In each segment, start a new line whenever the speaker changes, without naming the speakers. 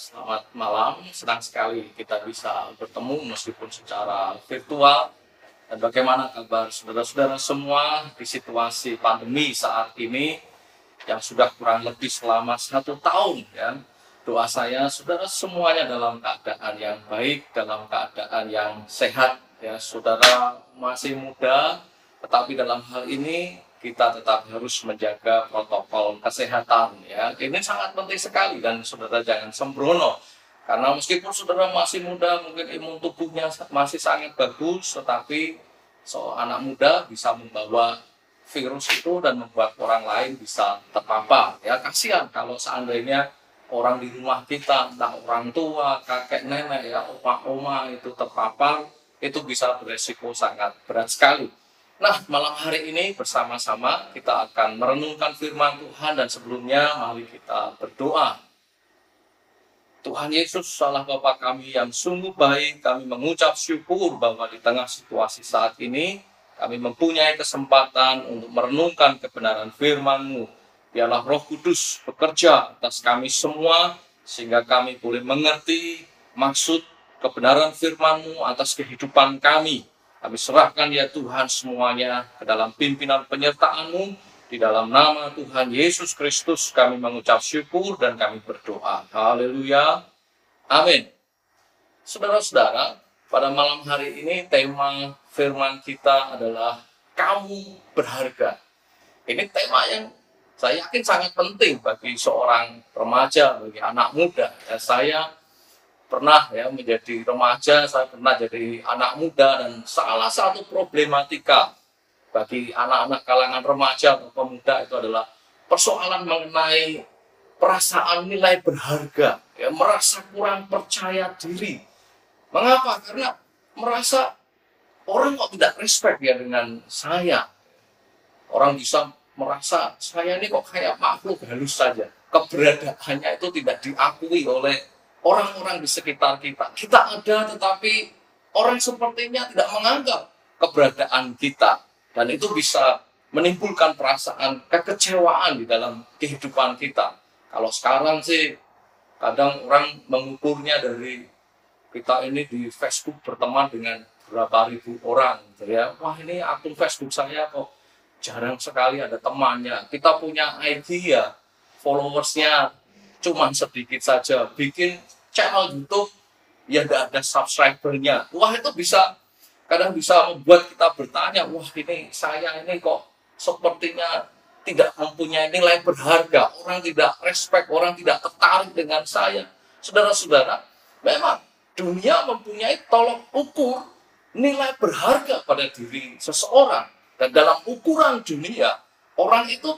selamat malam. Senang sekali kita bisa bertemu meskipun secara virtual. Dan bagaimana kabar saudara-saudara semua di situasi pandemi saat ini yang sudah kurang lebih selama satu tahun ya. Doa saya saudara semuanya dalam keadaan yang baik, dalam keadaan yang sehat ya. Saudara masih muda, tetapi dalam hal ini kita tetap harus menjaga protokol kesehatan ya. Ini sangat penting sekali dan saudara jangan sembrono. Karena meskipun saudara masih muda, mungkin imun tubuhnya masih sangat bagus, tetapi seorang anak muda bisa membawa virus itu dan membuat orang lain bisa terpapar. Ya kasihan kalau seandainya orang di rumah kita, entah orang tua, kakek nenek, ya opa oma itu terpapar, itu bisa beresiko sangat berat sekali. Nah, malam hari ini bersama-sama kita akan merenungkan firman Tuhan dan sebelumnya mari kita berdoa. Tuhan Yesus, salah Bapa kami yang sungguh baik, kami mengucap syukur bahwa di tengah situasi saat ini, kami mempunyai kesempatan untuk merenungkan kebenaran firman-Mu. Biarlah roh kudus bekerja atas kami semua, sehingga kami boleh mengerti maksud kebenaran firman-Mu atas kehidupan kami, kami serahkan ya Tuhan semuanya ke dalam pimpinan penyertaan-Mu. Di dalam nama Tuhan Yesus Kristus kami mengucap syukur dan kami berdoa. Haleluya. Amin. Saudara-saudara, pada malam hari ini tema firman kita adalah kamu berharga. Ini tema yang saya yakin sangat penting bagi seorang remaja, bagi anak muda. Ya, saya pernah ya menjadi remaja, saya pernah jadi anak muda dan salah satu problematika bagi anak-anak kalangan remaja atau pemuda itu adalah persoalan mengenai perasaan nilai berharga, ya merasa kurang percaya diri. Mengapa? Karena merasa orang kok tidak respect ya dengan saya. Orang bisa merasa saya ini kok kayak makhluk halus saja. Keberadaannya itu tidak diakui oleh orang-orang di sekitar kita. Kita ada tetapi orang sepertinya tidak menganggap keberadaan kita. Dan itu bisa menimbulkan perasaan kekecewaan di dalam kehidupan kita. Kalau sekarang sih kadang orang mengukurnya dari kita ini di Facebook berteman dengan berapa ribu orang gitu ya. Wah ini akun Facebook saya kok jarang sekali ada temannya. Kita punya ID ya, followersnya cuma sedikit saja bikin channel YouTube yang tidak ada subscribernya. Wah itu bisa kadang bisa membuat kita bertanya wah ini saya ini kok sepertinya tidak mempunyai nilai berharga. Orang tidak respect orang tidak tertarik dengan saya. Saudara-saudara memang dunia mempunyai tolok ukur nilai berharga pada diri seseorang. Dan dalam ukuran dunia orang itu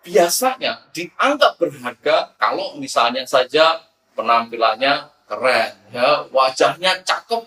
biasanya dianggap berharga kalau misalnya saja penampilannya keren, ya wajahnya cakep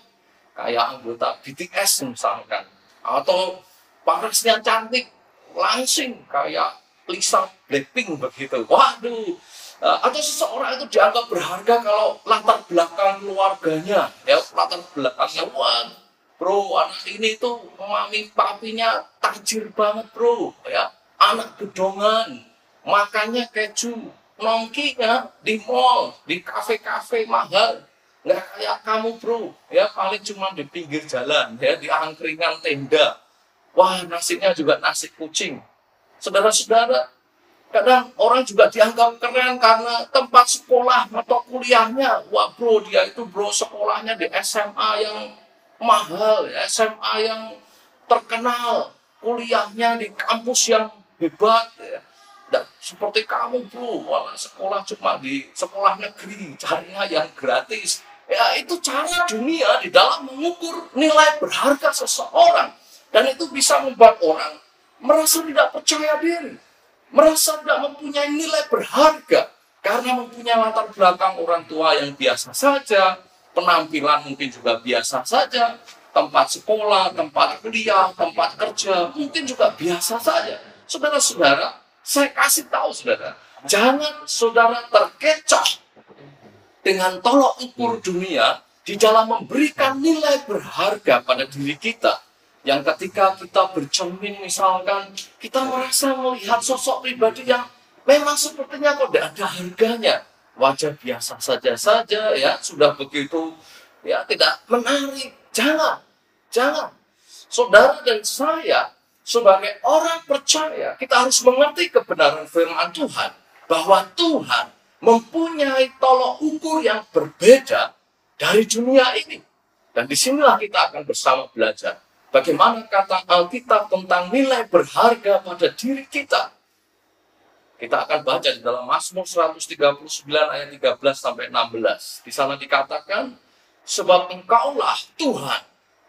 kayak anggota BTS misalkan, atau parasnya cantik, langsing kayak Lisa Blackpink begitu. Waduh, eh, atau seseorang itu dianggap berharga kalau latar belakang keluarganya, ya latar belakangnya wah bro anak ini tuh mami papinya tajir banget bro ya anak gedongan makannya keju, nongkinya di mall, di kafe-kafe mahal. Nggak kayak kamu bro, ya paling cuma di pinggir jalan, ya di angkringan tenda. Wah nasinya juga nasi kucing. Saudara-saudara, kadang orang juga dianggap keren karena tempat sekolah atau kuliahnya. Wah bro, dia itu bro sekolahnya di SMA yang mahal, SMA yang terkenal, kuliahnya di kampus yang hebat. Ya seperti kamu bro, malah sekolah cuma di sekolah negeri, carinya yang gratis. Ya itu cara dunia di dalam mengukur nilai berharga seseorang. Dan itu bisa membuat orang merasa tidak percaya diri. Merasa tidak mempunyai nilai berharga. Karena mempunyai latar belakang orang tua yang biasa saja. Penampilan mungkin juga biasa saja. Tempat sekolah, tempat kuliah, tempat kerja mungkin juga biasa saja. Saudara-saudara, saya kasih tahu saudara, jangan saudara terkecoh dengan tolok ukur dunia di dalam memberikan nilai berharga pada diri kita. Yang ketika kita bercermin misalkan, kita merasa melihat sosok pribadi yang memang sepertinya kok tidak ada harganya. wajah biasa saja saja ya. Sudah begitu ya tidak menarik. Jangan jangan. Saudara dan saya sebagai orang percaya kita harus mengerti kebenaran firman Tuhan bahwa Tuhan mempunyai tolok ukur yang berbeda dari dunia ini dan di sinilah kita akan bersama belajar bagaimana kata Alkitab tentang nilai berharga pada diri kita kita akan baca di dalam Mazmur 139 ayat 13 sampai 16. Di sana dikatakan, sebab engkaulah Tuhan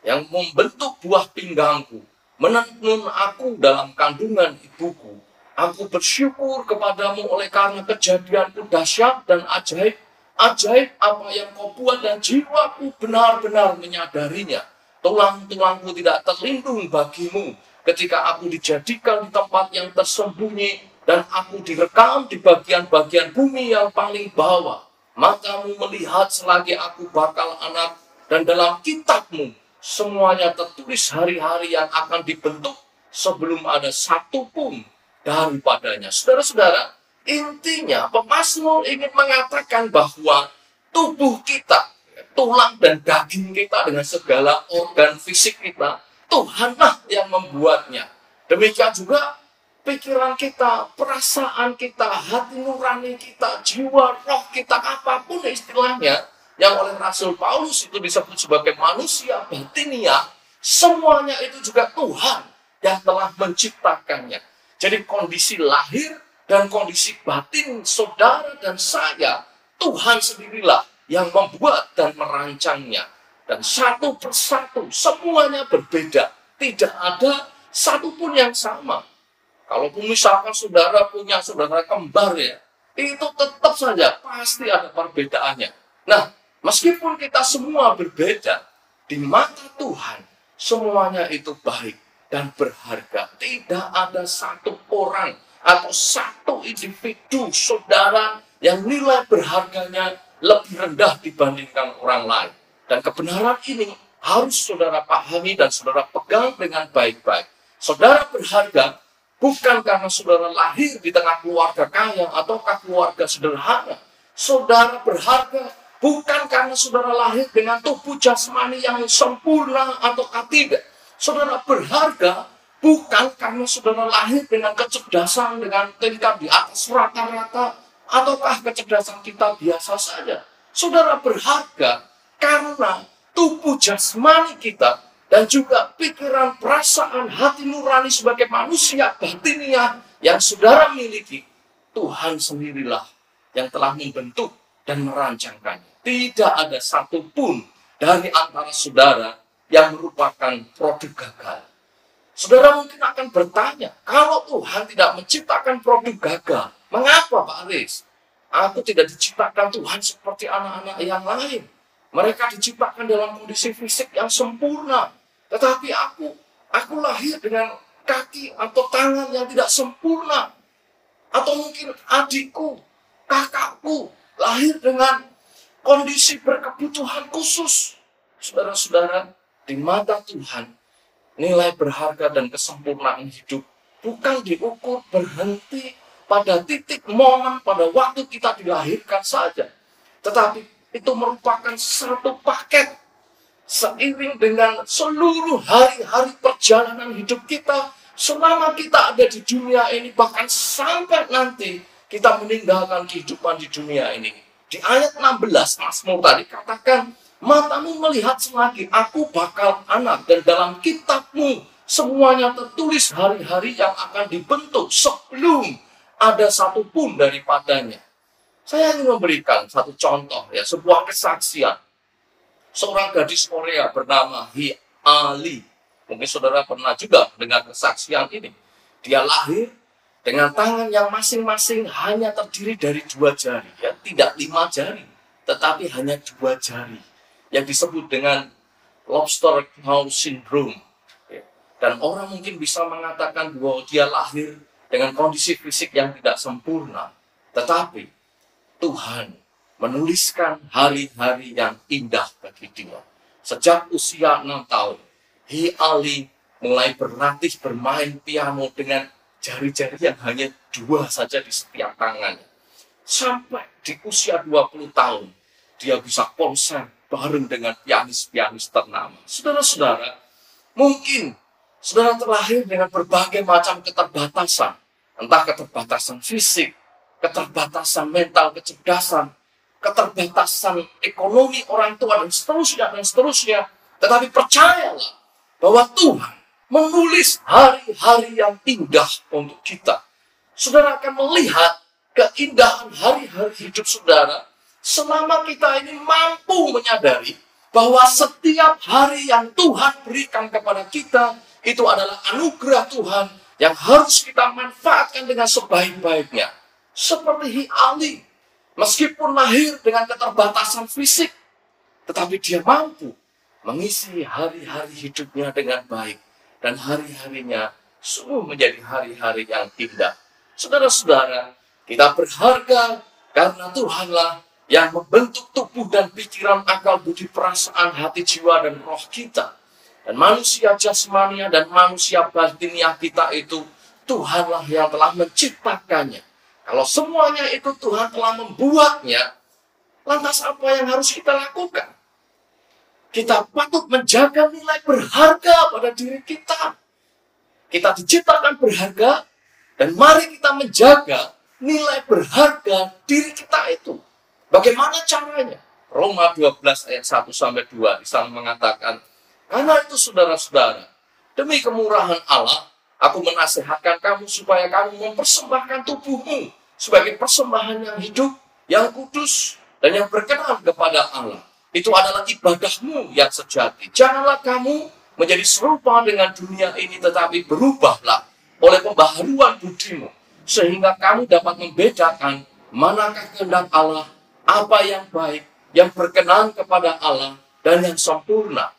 yang membentuk buah pinggangku, menenun aku dalam kandungan ibuku. Aku bersyukur kepadamu oleh karena kejadianku dahsyat dan ajaib. Ajaib apa yang kau buat dan jiwaku benar-benar menyadarinya. Tulang-tulangku tidak terlindung bagimu ketika aku dijadikan di tempat yang tersembunyi dan aku direkam di bagian-bagian bumi yang paling bawah. Matamu melihat selagi aku bakal anak dan dalam kitabmu semuanya tertulis hari-hari yang akan dibentuk sebelum ada satu pun daripadanya. Saudara-saudara, intinya pemazmur ingin mengatakan bahwa tubuh kita, tulang dan daging kita dengan segala organ fisik kita, Tuhanlah yang membuatnya. Demikian juga pikiran kita, perasaan kita, hati nurani kita, jiwa, roh kita, apa pun istilahnya, yang oleh Rasul Paulus itu disebut sebagai manusia batinia, semuanya itu juga Tuhan yang telah menciptakannya. Jadi kondisi lahir dan kondisi batin saudara dan saya, Tuhan sendirilah yang membuat dan merancangnya. Dan satu persatu semuanya berbeda. Tidak ada satupun yang sama. Kalaupun misalkan saudara punya saudara kembar ya, itu tetap saja pasti ada perbedaannya. Nah, meskipun kita semua berbeda, di mata Tuhan semuanya itu baik dan berharga. Tidak ada satu orang atau satu individu saudara yang nilai berharganya lebih rendah dibandingkan orang lain. Dan kebenaran ini harus saudara pahami dan saudara pegang dengan baik-baik. Saudara berharga Bukan karena saudara lahir di tengah keluarga kaya ataukah keluarga sederhana. Saudara berharga bukan karena saudara lahir dengan tubuh jasmani yang sempurna ataukah tidak. Saudara berharga bukan karena saudara lahir dengan kecerdasan dengan tingkat di atas rata-rata ataukah kecerdasan kita biasa saja. Saudara berharga karena tubuh jasmani kita dan juga pikiran, perasaan, hati nurani sebagai manusia batiniah yang saudara miliki, Tuhan sendirilah yang telah membentuk dan merancangkannya. Tidak ada satupun dari antara saudara yang merupakan produk gagal. Saudara mungkin akan bertanya, kalau Tuhan tidak menciptakan produk gagal, mengapa Pak Aris? Aku tidak diciptakan Tuhan seperti anak-anak yang lain. Mereka diciptakan dalam kondisi fisik yang sempurna, tetapi aku, aku lahir dengan kaki atau tangan yang tidak sempurna. Atau mungkin adikku, kakakku lahir dengan kondisi berkebutuhan khusus. Saudara-saudara, di mata Tuhan, nilai berharga dan kesempurnaan hidup bukan diukur berhenti pada titik momen pada waktu kita dilahirkan saja. Tetapi itu merupakan satu paket seiring dengan seluruh hari-hari perjalanan hidup kita selama kita ada di dunia ini bahkan sampai nanti kita meninggalkan kehidupan di dunia ini. Di ayat 16 Mazmur tadi katakan, matamu melihat selagi aku bakal anak dan dalam kitabmu semuanya tertulis hari-hari yang akan dibentuk sebelum ada satupun daripadanya. Saya ingin memberikan satu contoh ya, sebuah kesaksian seorang gadis Korea bernama Hi Ali. Mungkin saudara pernah juga dengar kesaksian ini. Dia lahir dengan tangan yang masing-masing hanya terdiri dari dua jari, ya, tidak lima jari, tetapi hanya dua jari, yang disebut dengan lobster claw syndrome. Ya. Dan orang mungkin bisa mengatakan bahwa dia lahir dengan kondisi fisik yang tidak sempurna, tetapi Tuhan menuliskan hari-hari yang indah bagi dia. Sejak usia enam tahun, Hi Ali mulai berlatih bermain piano dengan jari-jari yang hanya dua saja di setiap tangannya. Sampai di usia 20 tahun, dia bisa konser bareng dengan pianis-pianis ternama. Saudara-saudara, mungkin saudara terlahir dengan berbagai macam keterbatasan. Entah keterbatasan fisik, keterbatasan mental, kecerdasan, keterbatasan ekonomi orang tua, dan seterusnya, dan seterusnya. Tetapi percayalah bahwa Tuhan menulis hari-hari yang indah untuk kita. Saudara akan melihat keindahan hari-hari hidup saudara selama kita ini mampu menyadari bahwa setiap hari yang Tuhan berikan kepada kita itu adalah anugerah Tuhan yang harus kita manfaatkan dengan sebaik-baiknya. Seperti Ali, meskipun lahir dengan keterbatasan fisik, tetapi dia mampu mengisi hari-hari hidupnya dengan baik dan hari-harinya sungguh menjadi hari-hari yang indah. Saudara-saudara, kita berharga karena Tuhanlah yang membentuk tubuh dan pikiran, akal, budi, perasaan, hati, jiwa, dan roh kita. Dan manusia jasmania dan manusia batiniah kita itu Tuhanlah yang telah menciptakannya. Kalau semuanya itu Tuhan telah membuatnya, lantas apa yang harus kita lakukan? Kita patut menjaga nilai berharga pada diri kita. Kita diciptakan berharga, dan mari kita menjaga nilai berharga diri kita itu. Bagaimana caranya? Roma 12 ayat 1 sampai 2 di sana mengatakan, karena itu saudara-saudara, demi kemurahan Allah, aku menasehatkan kamu supaya kamu mempersembahkan tubuhmu sebagai persembahan yang hidup, yang kudus, dan yang berkenan kepada Allah itu adalah ibadahmu yang sejati. Janganlah kamu menjadi serupa dengan dunia ini, tetapi berubahlah oleh pembaharuan budimu, sehingga kamu dapat membedakan manakah kehendak Allah, apa yang baik, yang berkenan kepada Allah, dan yang sempurna.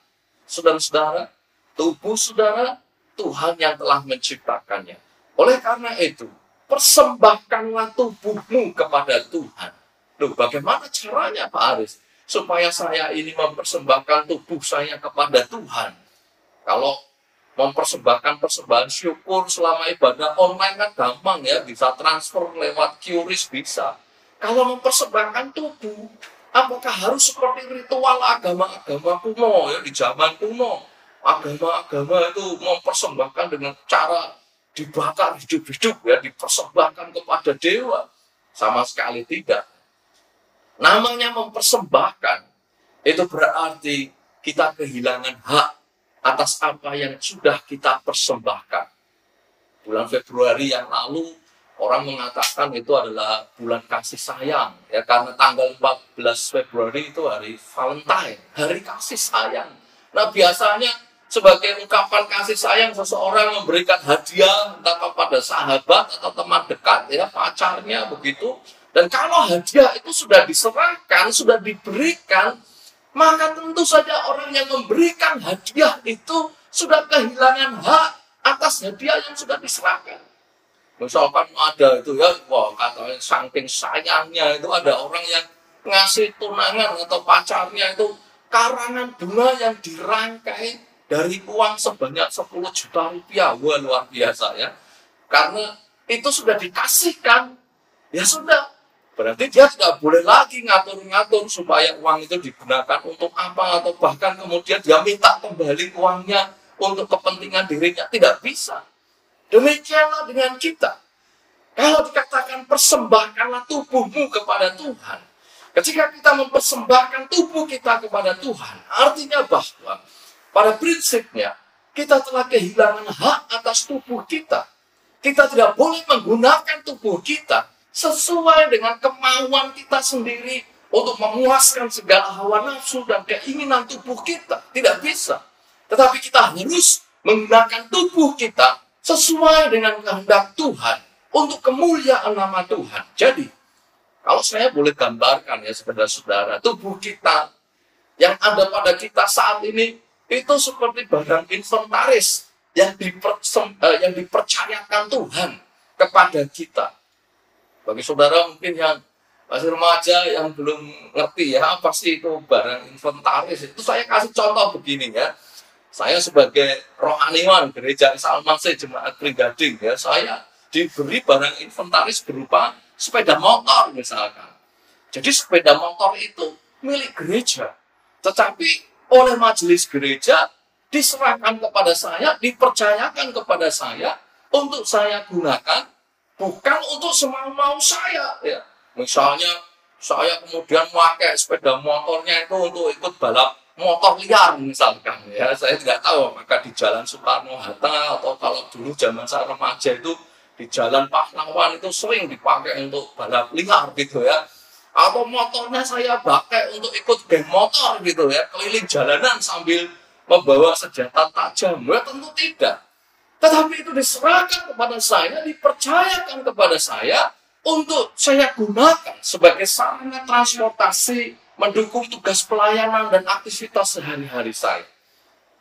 Saudara-saudara, tubuh saudara, Tuhan yang telah menciptakannya. Oleh karena itu, persembahkanlah tubuhmu kepada Tuhan. Loh, bagaimana caranya Pak Aris? Supaya saya ini mempersembahkan tubuh saya kepada Tuhan. Kalau mempersembahkan persembahan syukur selama ibadah online kan gampang ya, bisa transfer lewat QRIS bisa. Kalau mempersembahkan tubuh, apakah harus seperti ritual agama-agama kuno ya di zaman kuno? Agama-agama itu mempersembahkan dengan cara dibakar hidup-hidup ya, dipersembahkan kepada dewa. Sama sekali tidak Namanya mempersembahkan, itu berarti kita kehilangan hak atas apa yang sudah kita persembahkan. Bulan Februari yang lalu, orang mengatakan itu adalah bulan kasih sayang. ya Karena tanggal 14 Februari itu hari Valentine, hari kasih sayang. Nah biasanya sebagai ungkapan kasih sayang seseorang memberikan hadiah entah kepada sahabat atau teman dekat ya pacarnya begitu dan kalau hadiah itu sudah diserahkan, sudah diberikan, maka tentu saja orang yang memberikan hadiah itu sudah kehilangan hak atas hadiah yang sudah diserahkan. Misalkan ada itu ya, wah katanya saking sayangnya itu ada orang yang ngasih tunangan atau pacarnya itu karangan bunga yang dirangkai dari uang sebanyak 10 juta rupiah. Wah luar biasa ya. Karena itu sudah dikasihkan, ya sudah Berarti dia tidak boleh lagi ngatur-ngatur supaya uang itu digunakan untuk apa atau bahkan kemudian dia minta kembali uangnya untuk kepentingan dirinya. Tidak bisa. Demikianlah dengan kita. Kalau dikatakan persembahkanlah tubuhmu kepada Tuhan. Ketika kita mempersembahkan tubuh kita kepada Tuhan, artinya bahwa pada prinsipnya kita telah kehilangan hak atas tubuh kita. Kita tidak boleh menggunakan tubuh kita sesuai dengan kemauan kita sendiri untuk memuaskan segala hawa nafsu dan keinginan tubuh kita. Tidak bisa. Tetapi kita harus menggunakan tubuh kita sesuai dengan kehendak Tuhan untuk kemuliaan nama Tuhan. Jadi, kalau saya boleh gambarkan ya saudara-saudara, tubuh kita yang ada pada kita saat ini itu seperti barang inventaris yang, eh, yang dipercayakan Tuhan kepada kita bagi saudara mungkin yang masih remaja yang belum ngerti ya apa sih itu barang inventaris itu saya kasih contoh begini ya saya sebagai rohaniwan gereja Salman saya jemaat Pringgading ya saya diberi barang inventaris berupa sepeda motor misalkan. Jadi sepeda motor itu milik gereja. Tetapi oleh majelis gereja diserahkan kepada saya, dipercayakan kepada saya untuk saya gunakan bukan untuk semau-mau saya. Ya. Misalnya saya kemudian memakai sepeda motornya itu untuk ikut balap motor liar misalkan. Ya saya tidak tahu apakah di jalan Soekarno Hatta atau kalau dulu zaman saya remaja itu di jalan Pahlawan itu sering dipakai untuk balap liar gitu ya. Atau motornya saya pakai untuk ikut geng motor gitu ya keliling jalanan sambil membawa senjata tajam. Ya tentu tidak tetapi itu diserahkan kepada saya dipercayakan kepada saya untuk saya gunakan sebagai sarana transportasi mendukung tugas pelayanan dan aktivitas sehari-hari saya.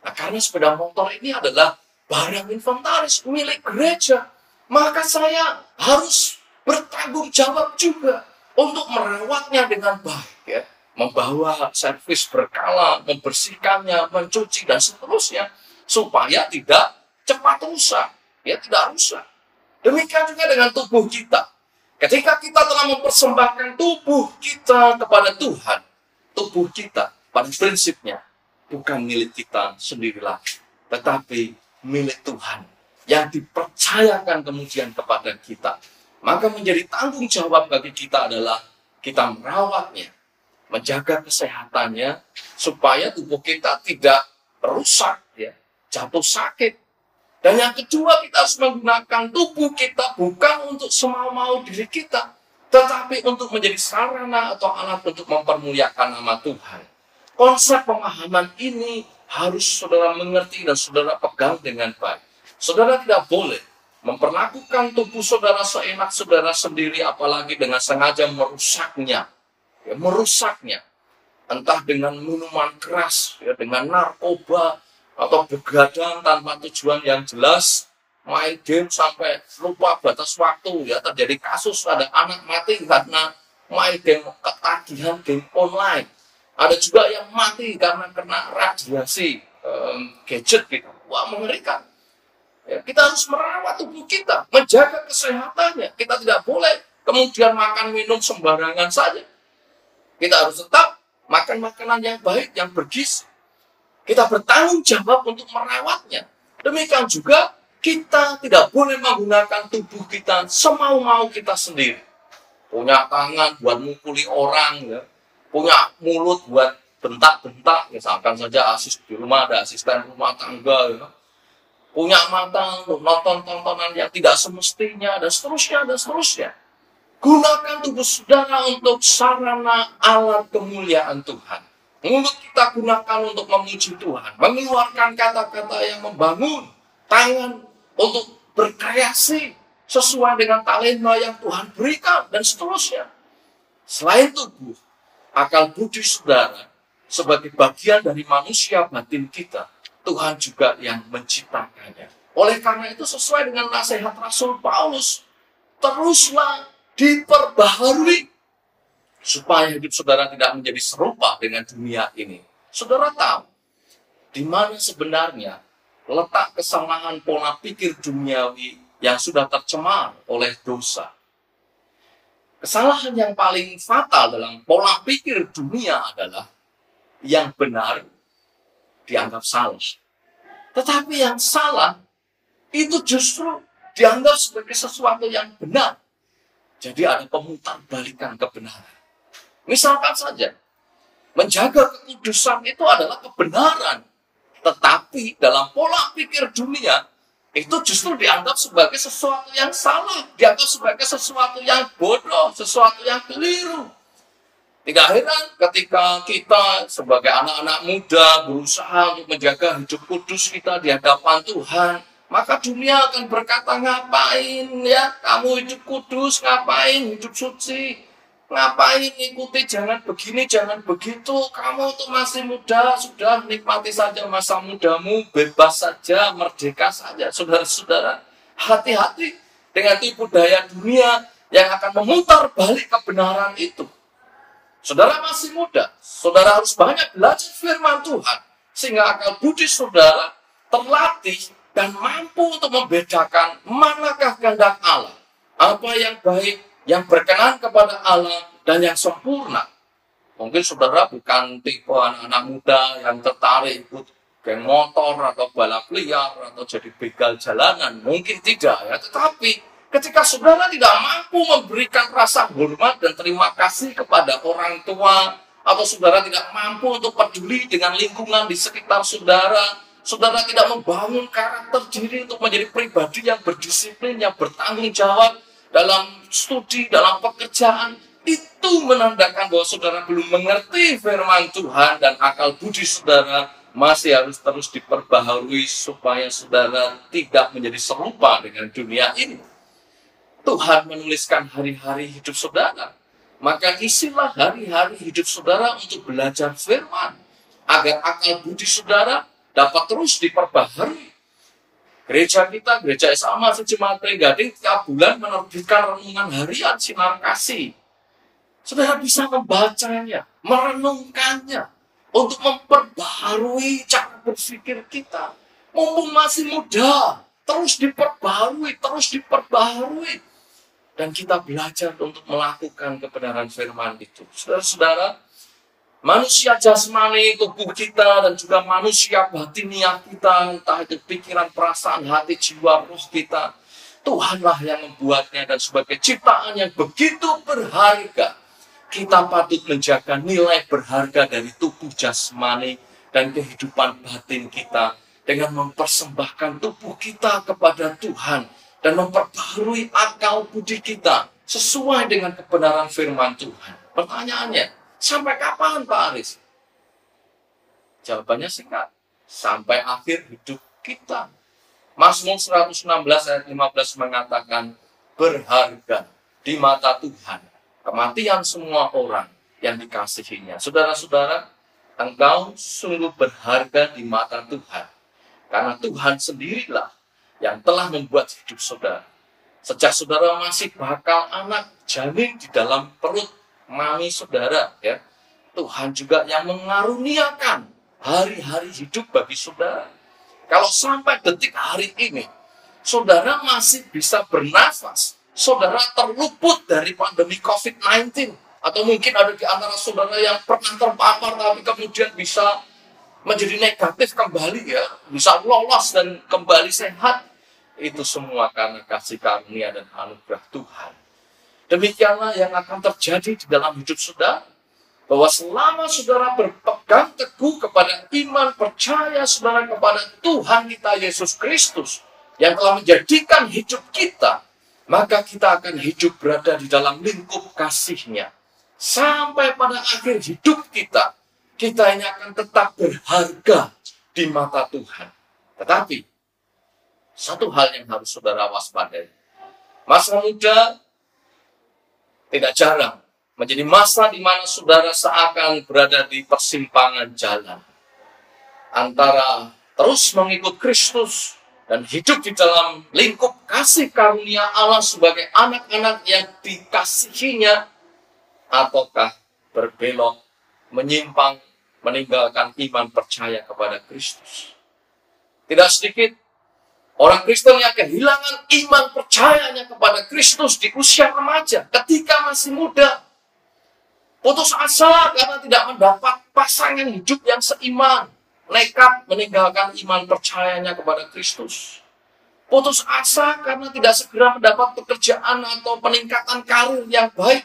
Nah, karena sepeda motor ini adalah barang inventaris milik gereja, maka saya harus bertanggung jawab juga untuk merawatnya dengan baik ya. Membawa servis berkala, membersihkannya, mencuci dan seterusnya supaya tidak cepat rusak, ya tidak rusak. Demikian juga dengan tubuh kita. Ketika kita telah mempersembahkan tubuh kita kepada Tuhan, tubuh kita pada prinsipnya bukan milik kita sendiri lagi, tetapi milik Tuhan yang dipercayakan kemudian kepada kita. Maka menjadi tanggung jawab bagi kita adalah kita merawatnya, menjaga kesehatannya supaya tubuh kita tidak rusak ya, jatuh sakit. Dan yang kedua kita harus menggunakan tubuh kita bukan untuk semau-mau diri kita, tetapi untuk menjadi sarana atau alat untuk mempermuliakan nama Tuhan. Konsep pemahaman ini harus saudara mengerti dan saudara pegang dengan baik. Saudara tidak boleh memperlakukan tubuh saudara seenak saudara sendiri apalagi dengan sengaja merusaknya. Ya, merusaknya. Entah dengan minuman keras, ya, dengan narkoba, atau begadang tanpa tujuan yang jelas, main game sampai lupa batas waktu ya terjadi kasus ada anak mati karena main game ketagihan game online. Ada juga yang mati karena kena radiasi um, gadget gitu. Wah mengerikan. Ya, kita harus merawat tubuh kita menjaga kesehatannya. Kita tidak boleh kemudian makan minum sembarangan saja. Kita harus tetap makan makanan yang baik yang bergizi kita bertanggung jawab untuk merawatnya demikian juga kita tidak boleh menggunakan tubuh kita semau-mau kita sendiri. Punya tangan buat mukuli orang, ya. punya mulut buat bentak-bentak, misalkan saja asis di rumah ada asisten rumah tangga, ya. punya mata untuk nonton tontonan yang tidak semestinya, dan seterusnya, dan seterusnya. Gunakan tubuh saudara untuk sarana alat kemuliaan Tuhan. Mulut kita gunakan untuk memuji Tuhan, mengeluarkan kata-kata yang membangun, tangan untuk berkreasi sesuai dengan talenta yang Tuhan berikan dan seterusnya. Selain tubuh, akal budi saudara sebagai bagian dari manusia batin kita, Tuhan juga yang menciptakannya. Oleh karena itu sesuai dengan nasihat Rasul Paulus, teruslah diperbaharui supaya hidup saudara tidak menjadi serupa dengan dunia ini. Saudara tahu di mana sebenarnya letak kesalahan pola pikir duniawi yang sudah tercemar oleh dosa. Kesalahan yang paling fatal dalam pola pikir dunia adalah yang benar dianggap salah. Tetapi yang salah itu justru dianggap sebagai sesuatu yang benar. Jadi ada pemutar balikan kebenaran. Misalkan saja, menjaga kekudusan itu adalah kebenaran. Tetapi dalam pola pikir dunia, itu justru dianggap sebagai sesuatu yang salah, dianggap sebagai sesuatu yang bodoh, sesuatu yang keliru. Tidak heran ketika kita sebagai anak-anak muda berusaha untuk menjaga hidup kudus kita di hadapan Tuhan, maka dunia akan berkata ngapain ya? Kamu hidup kudus, ngapain hidup suci, Ngapain ikuti jangan begini, jangan begitu. Kamu tuh masih muda, sudah nikmati saja masa mudamu, bebas saja, merdeka saja. Saudara-saudara, hati-hati dengan tipu daya dunia yang akan memutar balik kebenaran itu. Saudara masih muda, saudara harus banyak belajar firman Tuhan. Sehingga akal budi saudara terlatih dan mampu untuk membedakan manakah kehendak Allah. Apa yang baik, yang berkenan kepada Allah dan yang sempurna. Mungkin saudara bukan tipe anak-anak muda yang tertarik ikut geng motor atau balap liar atau jadi begal jalanan. Mungkin tidak ya, tetapi ketika saudara tidak mampu memberikan rasa hormat dan terima kasih kepada orang tua atau saudara tidak mampu untuk peduli dengan lingkungan di sekitar saudara, saudara tidak membangun karakter diri untuk menjadi pribadi yang berdisiplin, yang bertanggung jawab dalam studi, dalam pekerjaan, itu menandakan bahwa saudara belum mengerti firman Tuhan dan akal budi saudara masih harus terus diperbaharui supaya saudara tidak menjadi serupa dengan dunia ini. Tuhan menuliskan hari-hari hidup saudara. Maka isilah hari-hari hidup saudara untuk belajar firman. Agar akal budi saudara dapat terus diperbaharui. Gereja kita, gereja SMA sejemaat Gading tiap bulan menerbitkan renungan harian sinar kasih. Saudara bisa membacanya, merenungkannya, untuk memperbaharui cara berpikir kita. Mumpung masih muda, terus diperbaharui, terus diperbaharui. Dan kita belajar untuk melakukan kebenaran firman itu. Saudara-saudara, manusia jasmani, tubuh kita, dan juga manusia batiniah kita, entah itu pikiran, perasaan, hati, jiwa, roh kita, Tuhanlah yang membuatnya dan sebagai ciptaan yang begitu berharga, kita patut menjaga nilai berharga dari tubuh jasmani dan kehidupan batin kita dengan mempersembahkan tubuh kita kepada Tuhan dan memperbarui akal budi kita sesuai dengan kebenaran firman Tuhan. Pertanyaannya, Sampai kapan Pak Aris? Jawabannya singkat. Sampai akhir hidup kita. Mazmur 116 ayat 15 mengatakan berharga di mata Tuhan. Kematian semua orang yang dikasihinya. Saudara-saudara, engkau sungguh berharga di mata Tuhan. Karena Tuhan sendirilah yang telah membuat hidup saudara. Sejak saudara masih bakal anak janin di dalam perut mami saudara ya. Tuhan juga yang mengaruniakan hari-hari hidup bagi saudara. Kalau sampai detik hari ini saudara masih bisa bernafas, saudara terluput dari pandemi COVID-19 atau mungkin ada di antara saudara yang pernah terpapar tapi kemudian bisa menjadi negatif kembali ya, bisa lolos dan kembali sehat. Itu semua karena kasih karunia dan anugerah Tuhan. Demikianlah yang akan terjadi di dalam hidup saudara. Bahwa selama saudara berpegang teguh kepada iman percaya saudara kepada Tuhan kita Yesus Kristus yang telah menjadikan hidup kita, maka kita akan hidup berada di dalam lingkup kasihnya. Sampai pada akhir hidup kita, kita ini akan tetap berharga di mata Tuhan. Tetapi, satu hal yang harus saudara waspadai. Masa muda tidak jarang menjadi masa di mana saudara seakan berada di persimpangan jalan antara terus mengikut Kristus dan hidup di dalam lingkup kasih karunia Allah sebagai anak-anak yang dikasihinya ataukah berbelok menyimpang meninggalkan iman percaya kepada Kristus. Tidak sedikit Orang Kristen yang kehilangan iman percayanya kepada Kristus di usia remaja, ketika masih muda, putus asa karena tidak mendapat pasangan hidup yang seiman, nekat meninggalkan iman percayanya kepada Kristus. Putus asa karena tidak segera mendapat pekerjaan atau peningkatan karir yang baik,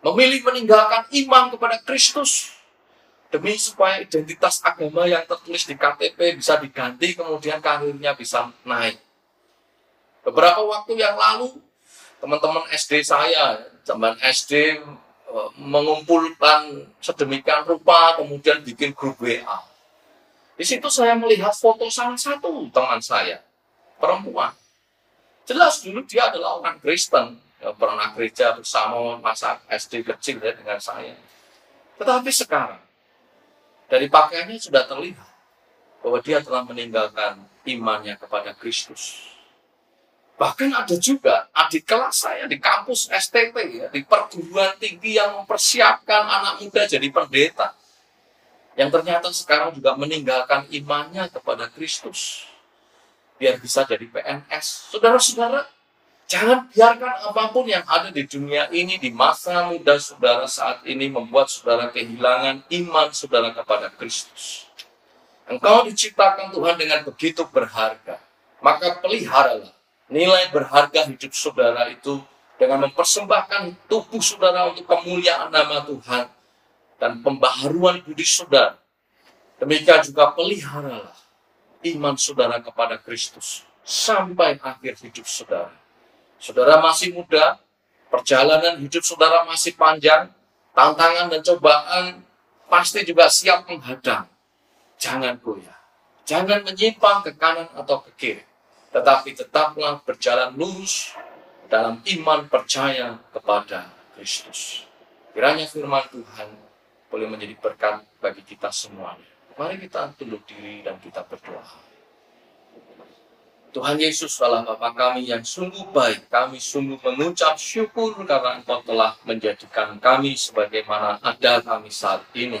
memilih meninggalkan iman kepada Kristus, demi supaya identitas agama yang tertulis di KTP bisa diganti kemudian karirnya bisa naik. Beberapa waktu yang lalu teman-teman SD saya, zaman SD eh, mengumpulkan sedemikian rupa kemudian bikin grup WA. Di situ saya melihat foto salah satu teman saya, perempuan. Jelas dulu dia adalah orang Kristen, ya, pernah gereja bersama masa SD kecil ya dengan saya. Tetapi sekarang dari pakaiannya sudah terlihat bahwa dia telah meninggalkan imannya kepada Kristus. Bahkan ada juga adik kelas saya di kampus STP ya, di perguruan tinggi yang mempersiapkan anak muda jadi pendeta. Yang ternyata sekarang juga meninggalkan imannya kepada Kristus. Biar bisa jadi PNS. Saudara-saudara,
Jangan biarkan apa pun yang ada di dunia ini di masa muda saudara saat ini membuat saudara kehilangan iman saudara kepada Kristus. Engkau diciptakan Tuhan dengan begitu berharga. Maka peliharalah nilai berharga hidup saudara itu dengan mempersembahkan tubuh saudara untuk kemuliaan nama Tuhan dan pembaharuan budi saudara. Demikian juga peliharalah iman saudara kepada Kristus sampai akhir hidup saudara. Saudara masih muda, perjalanan hidup saudara masih panjang, tantangan dan cobaan pasti juga siap menghadang jangan goyah. Jangan menyimpang ke kanan atau ke kiri. Tetapi tetaplah berjalan lurus dalam iman percaya kepada Kristus. Kiranya firman Tuhan boleh menjadi berkat bagi kita semuanya. Mari kita tunduk diri dan kita berdoa. Tuhan Yesus adalah Bapa kami yang sungguh baik. Kami sungguh mengucap syukur karena Engkau telah menjadikan kami sebagaimana ada kami saat ini.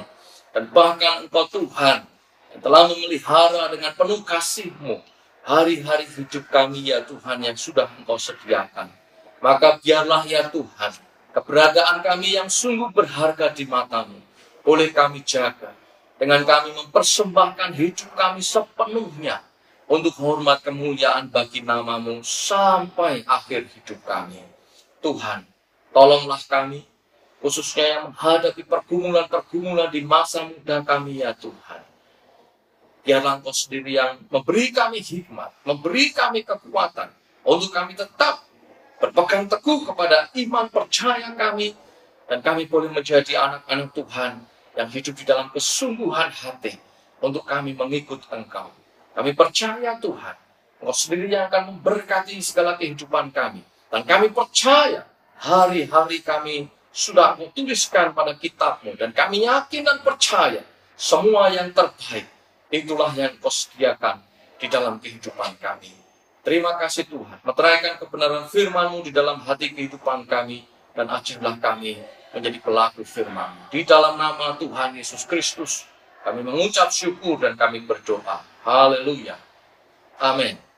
Dan bahkan Engkau Tuhan yang telah memelihara dengan penuh kasih-Mu hari-hari hidup kami ya Tuhan yang sudah Engkau sediakan. Maka biarlah ya Tuhan, keberadaan kami yang sungguh berharga di matamu, boleh kami jaga dengan kami mempersembahkan hidup kami sepenuhnya untuk hormat kemuliaan bagi namamu sampai akhir hidup kami. Tuhan, tolonglah kami, khususnya yang menghadapi pergumulan-pergumulan di masa muda kami ya Tuhan biarlah engkau sendiri yang memberi kami hikmat, memberi kami kekuatan untuk kami tetap berpegang teguh kepada iman percaya kami dan kami boleh menjadi anak-anak Tuhan yang hidup di dalam kesungguhan hati untuk kami mengikut Engkau. Kami percaya Tuhan, Engkau sendiri yang akan memberkati segala kehidupan kami. Dan kami percaya hari-hari kami sudah Engkau tuliskan pada kitabmu. Dan kami yakin dan percaya semua yang terbaik Itulah yang kau sediakan di dalam kehidupan kami. Terima kasih Tuhan. Meteraikan kebenaran firman-Mu di dalam hati kehidupan kami. Dan ajarlah kami menjadi pelaku firman Di dalam nama Tuhan Yesus Kristus, kami mengucap syukur dan kami berdoa. Haleluya. Amin.